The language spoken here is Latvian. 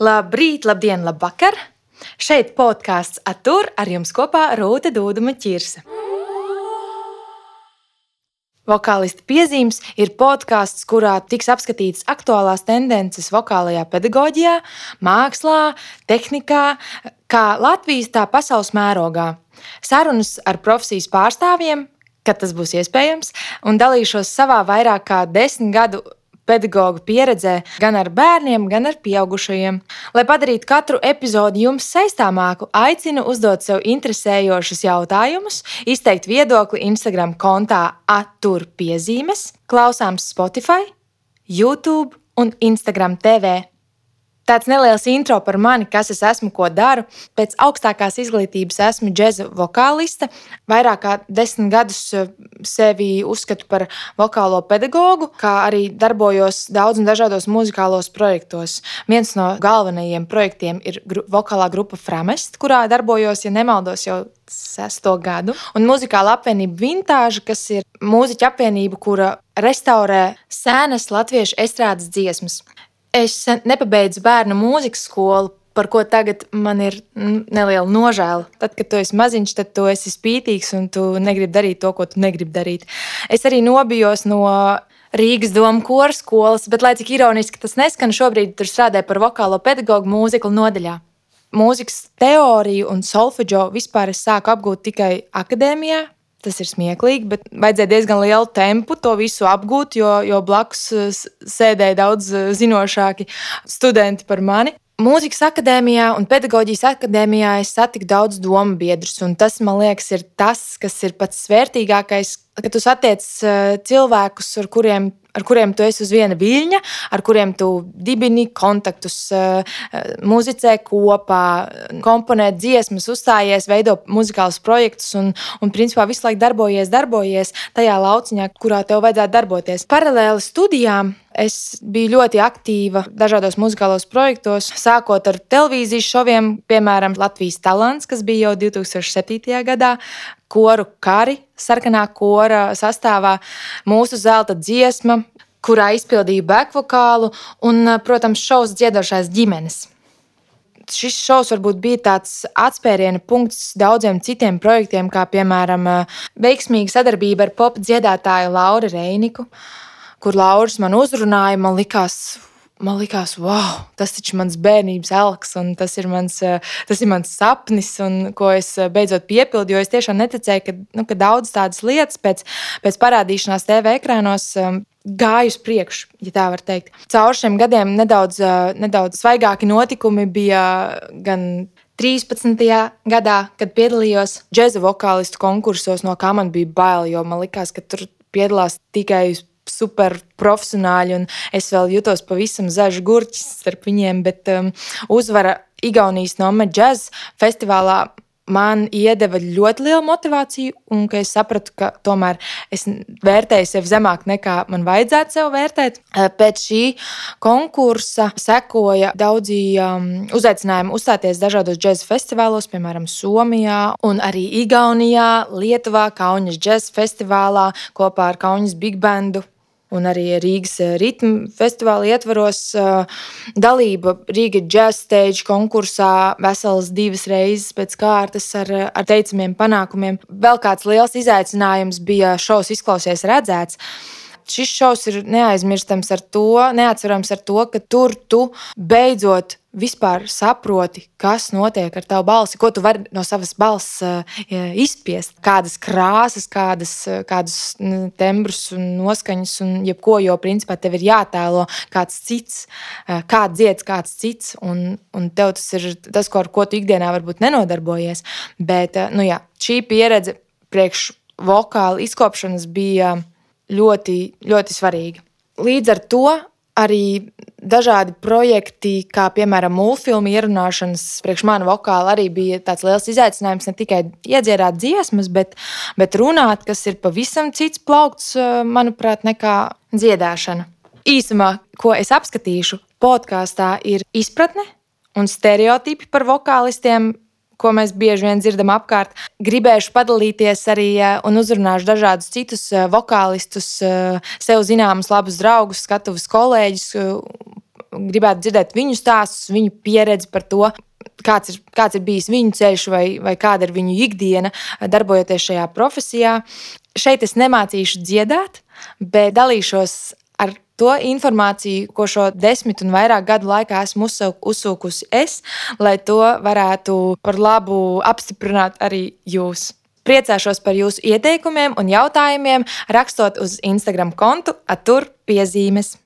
Labrīt, labdien, labvakar! Šeit podkāsts Atur ar jums kopā Rūta Dūduma Čirsa. Vokālista piezīmes ir podkāsts, kurā tiks apskatītas aktuālās tendences vokālajā pedagoģijā, mākslā, tehnikā, kā Latvijas, tā pasaules mērogā. Sarunas ar profesijas pārstāvjiem, kad tas būs iespējams, un dalīšos savā vairāk kā desmit gadu pedagoģa pieredzē gan ar bērniem, gan ar pieaugušajiem. Lai padarītu katru epizodi jums saistāmāku, aicinu uzdot sev interesējošus jautājumus, izteikt viedokli Instagram kontā Atur piezīmes, klausāms Spotify, YouTube un Instagram TV. Tāds neliels intro par mani, kas es esmu, ko daru. Pēc augstākās izglītības esmu džēza vokāliste. Vairāk kā desmit gadus eh, sevi uzskatu par vokālo pedagogu, kā arī darbojos daudz un dažādos muzikālos projektos. Viens no galvenajiem projektiem ir gru vokālā grupa Framest, kurā darbojos, ja nemaldos, jau sesto gadu. Un muzikāla apvienība Vintāža, kas ir mūziķa apvienība, kura restaurē sēnas latviešu estrādes dziesmas. Es nepabeidzu bērnu mūzikas skolu, par ko tagad man ir neliela nožēla. Tad, kad tu esi maziņš, tad tu esi spītīgs un tu negribi darīt to, ko tu negribi darīt. Es arī nobijos no Rīgas domu koru skolas, bet, lai cik ironiski tas neskan, šobrīd tur strādāju par vokālo pedagoģu mūziklu nodaļā. Mūzikas teoriju un solfeģo vispār es sāku apgūt tikai akadēmijā, Tas ir smieklīgi, bet vajadzēja diezgan lielu tempu to visu apgūt, jo, jo blakus eh, sēdēja daudz eh, zinošāki studenti par mani. Mūzikas akadēmijā un pedagoģijas akadēmijā es satiku daudz domu biedrus, un tas, man liekas, ir tas, kas ir pats svērtīgākais, kad tu satiec eh, cilvēkus, ar kuriem ar kuriem tu esi uz viena viļņa, ar kuriem tu dibini kontaktus, eh, muzicē kopā, komponē dziesmas, uzstājies, veido muzikālus projektus un, un principā visu laiku darbojies, darbojies tajā lauciņā, kurā tev vajadzētu darboties. Paralēli studijām Es biju ļoti aktīva dažādos muzikālos projektos, sākot ar televīzijas šoviem, piemēram, Latvijas talants, kas bija jau 2007. gadā, koru kari, sarkanā kora sastāvā, mūsu zelta dziesma, kurā izpildīja bekvokālu un, protams, šovs dziedošās ģimenes šis šovs varbūt bija tāds atspēriena punkts daudziem citiem projektiem, kā piemēram veiksmīga sadarbība ar pop dziedātāju Lauru Reiniku, kur Lauris man uzrunāja. Man likās, man likās, wow, tas taču ir mans bērnības elks, un tas ir mans, eh, tas ir mans sapnis, un ko es eh, beidzot piepildīju. Jo es tiešām neticēju, ka, nu, ka daudz tādas lietas pēc, pēc parādīšanās TV ekrānos um, gāju uz priekšu, ja tā var teikt. Caur šiem gadiem nedaudz, uh, nedaudz svaigāki notikumi bija gan 13. gadā, kad piedalījos džēza vokālistu konkursos, no kā man bija bail, jo man likās, ka tur piedalās tikai super profesionāļi, un es vēl jutos pavisam zaļš gurķis starp viņiem, bet um, uzvara Igaunijas Nome Jazz festivālā man iedeva ļoti lielu motivāciju, un es sapratu, ka tomēr es vērtēju sevi zemāk nekā man vajadzētu sev vērtēt. Eh, pēc šī konkursa sekoja daudzi um, uzaicinājumi uzstāties dažādos džēzus festivālos, piemēram, Somijā, un arī Igaunijā, Lietuvā, Kaunas džēzus festivālā kopā ar Kaunas Big Bandu un arī Rīgas eh, ritmu festivāla ietvaros eh, dalība Rīgas jazz stage konkursā veselas divas reizes pēc kārtas ar, ar teicamiem panākumiem. Vēl kāds liels izaicinājums bija šovs izklausies redzēts šis šovs ir neaizmirstams ar to, neatcerams ar to, ka tur tu beidzot vispār saproti, kas notiek ar tavu balsi, ko tu vari no savas balss uh, izspiest. Kādas krāsas, kādas, uh, kādus tembrus un noskaņas, un jebko, jo principā tev ir jātēlo kāds cits, uh, kā dzieds kāds cits, un, un tev tas ir tas, ko, ar ko tu ikdienā varbūt nenodarbojies. Bet nu, jā, šī pieredze priekš vokāla izkopšanas bija ļoti, ļoti svarīga. Līdz ar to arī dažādi projekti, kā piemēram mūlfilmu ierunāšanas, priekš mana vokāla arī bija tāds liels izaicinājums. Ne tikai iedziedāt dziesmas, bet, bet runāt, kas ir pavisam cits plaukts, manuprāt, nekā dziedāšana. Īsumā, ko es apskatīšu podkāstā, ir izpratne un stereotipi par vokālistiem, ko mēs bieži vien dzirdam apkārt. Gribēšu padalīties arī un uzrunāšu dažādus citus eh, vokālistus, eh, sev zināmus labus draugus, skatuves kolēģus, gribētu dzirdēt viņu stāstus, viņu pieredzi par to, kāds ir, kāds ir bijis viņu ceļš vai, vai kāda ir viņu ikdiena, darbojoties šajā profesijā. Šeit es nemācīšu dziedāt, bet dalīšos ar to informāciju, ko šo desmit un vairāk gadu laikā esmu uzsūkusi es, lai to varētu par labu apstiprināt arī jūs. Priecāšos par jūsu ieteikumiem un jautājumiem, rakstot uz Instagram kontu, atur piezīmes.